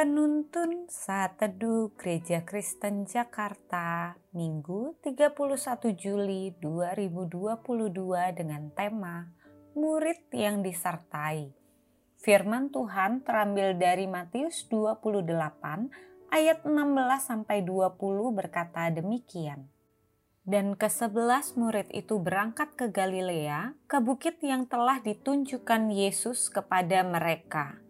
Penuntun Saat Teduh Gereja Kristen Jakarta Minggu 31 Juli 2022 dengan tema Murid yang disertai. Firman Tuhan terambil dari Matius 28 ayat 16 sampai 20 berkata demikian. Dan kesebelas murid itu berangkat ke Galilea, ke bukit yang telah ditunjukkan Yesus kepada mereka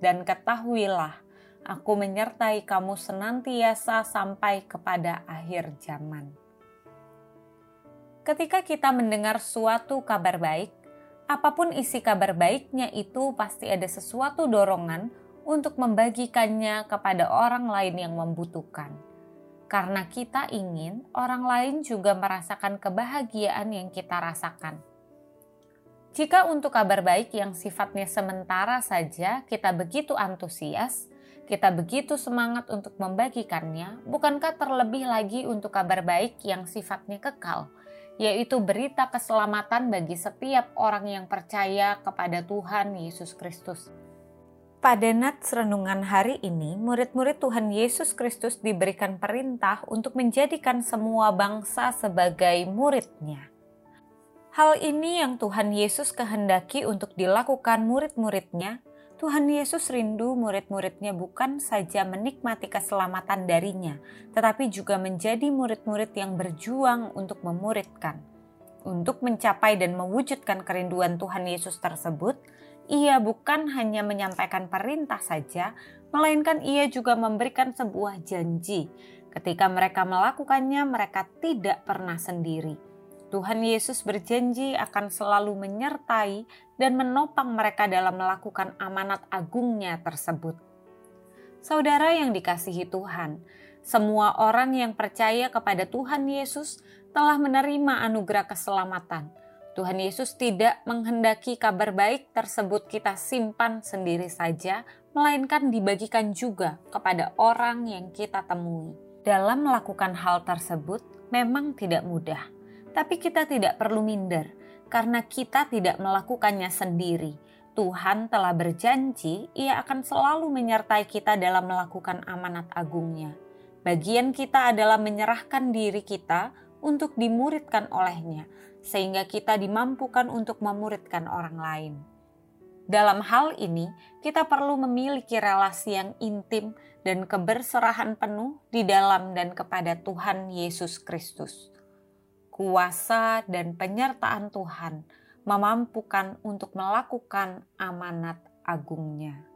dan ketahuilah, aku menyertai kamu senantiasa sampai kepada akhir zaman. Ketika kita mendengar suatu kabar baik, apa pun isi kabar baiknya itu pasti ada sesuatu dorongan untuk membagikannya kepada orang lain yang membutuhkan. Karena kita ingin orang lain juga merasakan kebahagiaan yang kita rasakan jika untuk kabar baik yang sifatnya sementara saja kita begitu antusias, kita begitu semangat untuk membagikannya, bukankah terlebih lagi untuk kabar baik yang sifatnya kekal, yaitu berita keselamatan bagi setiap orang yang percaya kepada Tuhan Yesus Kristus? Pada nats renungan hari ini, murid-murid Tuhan Yesus Kristus diberikan perintah untuk menjadikan semua bangsa sebagai muridnya. Hal ini yang Tuhan Yesus kehendaki untuk dilakukan murid-muridnya. Tuhan Yesus rindu murid-muridnya bukan saja menikmati keselamatan darinya, tetapi juga menjadi murid-murid yang berjuang untuk memuridkan. Untuk mencapai dan mewujudkan kerinduan Tuhan Yesus tersebut, ia bukan hanya menyampaikan perintah saja, melainkan ia juga memberikan sebuah janji. Ketika mereka melakukannya, mereka tidak pernah sendiri Tuhan Yesus berjanji akan selalu menyertai dan menopang mereka dalam melakukan amanat agungnya tersebut. Saudara yang dikasihi Tuhan, semua orang yang percaya kepada Tuhan Yesus telah menerima anugerah keselamatan. Tuhan Yesus tidak menghendaki kabar baik tersebut kita simpan sendiri saja, melainkan dibagikan juga kepada orang yang kita temui. Dalam melakukan hal tersebut memang tidak mudah tapi kita tidak perlu minder karena kita tidak melakukannya sendiri. Tuhan telah berjanji ia akan selalu menyertai kita dalam melakukan amanat agungnya. Bagian kita adalah menyerahkan diri kita untuk dimuridkan olehnya, sehingga kita dimampukan untuk memuridkan orang lain. Dalam hal ini, kita perlu memiliki relasi yang intim dan keberserahan penuh di dalam dan kepada Tuhan Yesus Kristus kuasa dan penyertaan Tuhan memampukan untuk melakukan amanat agungnya.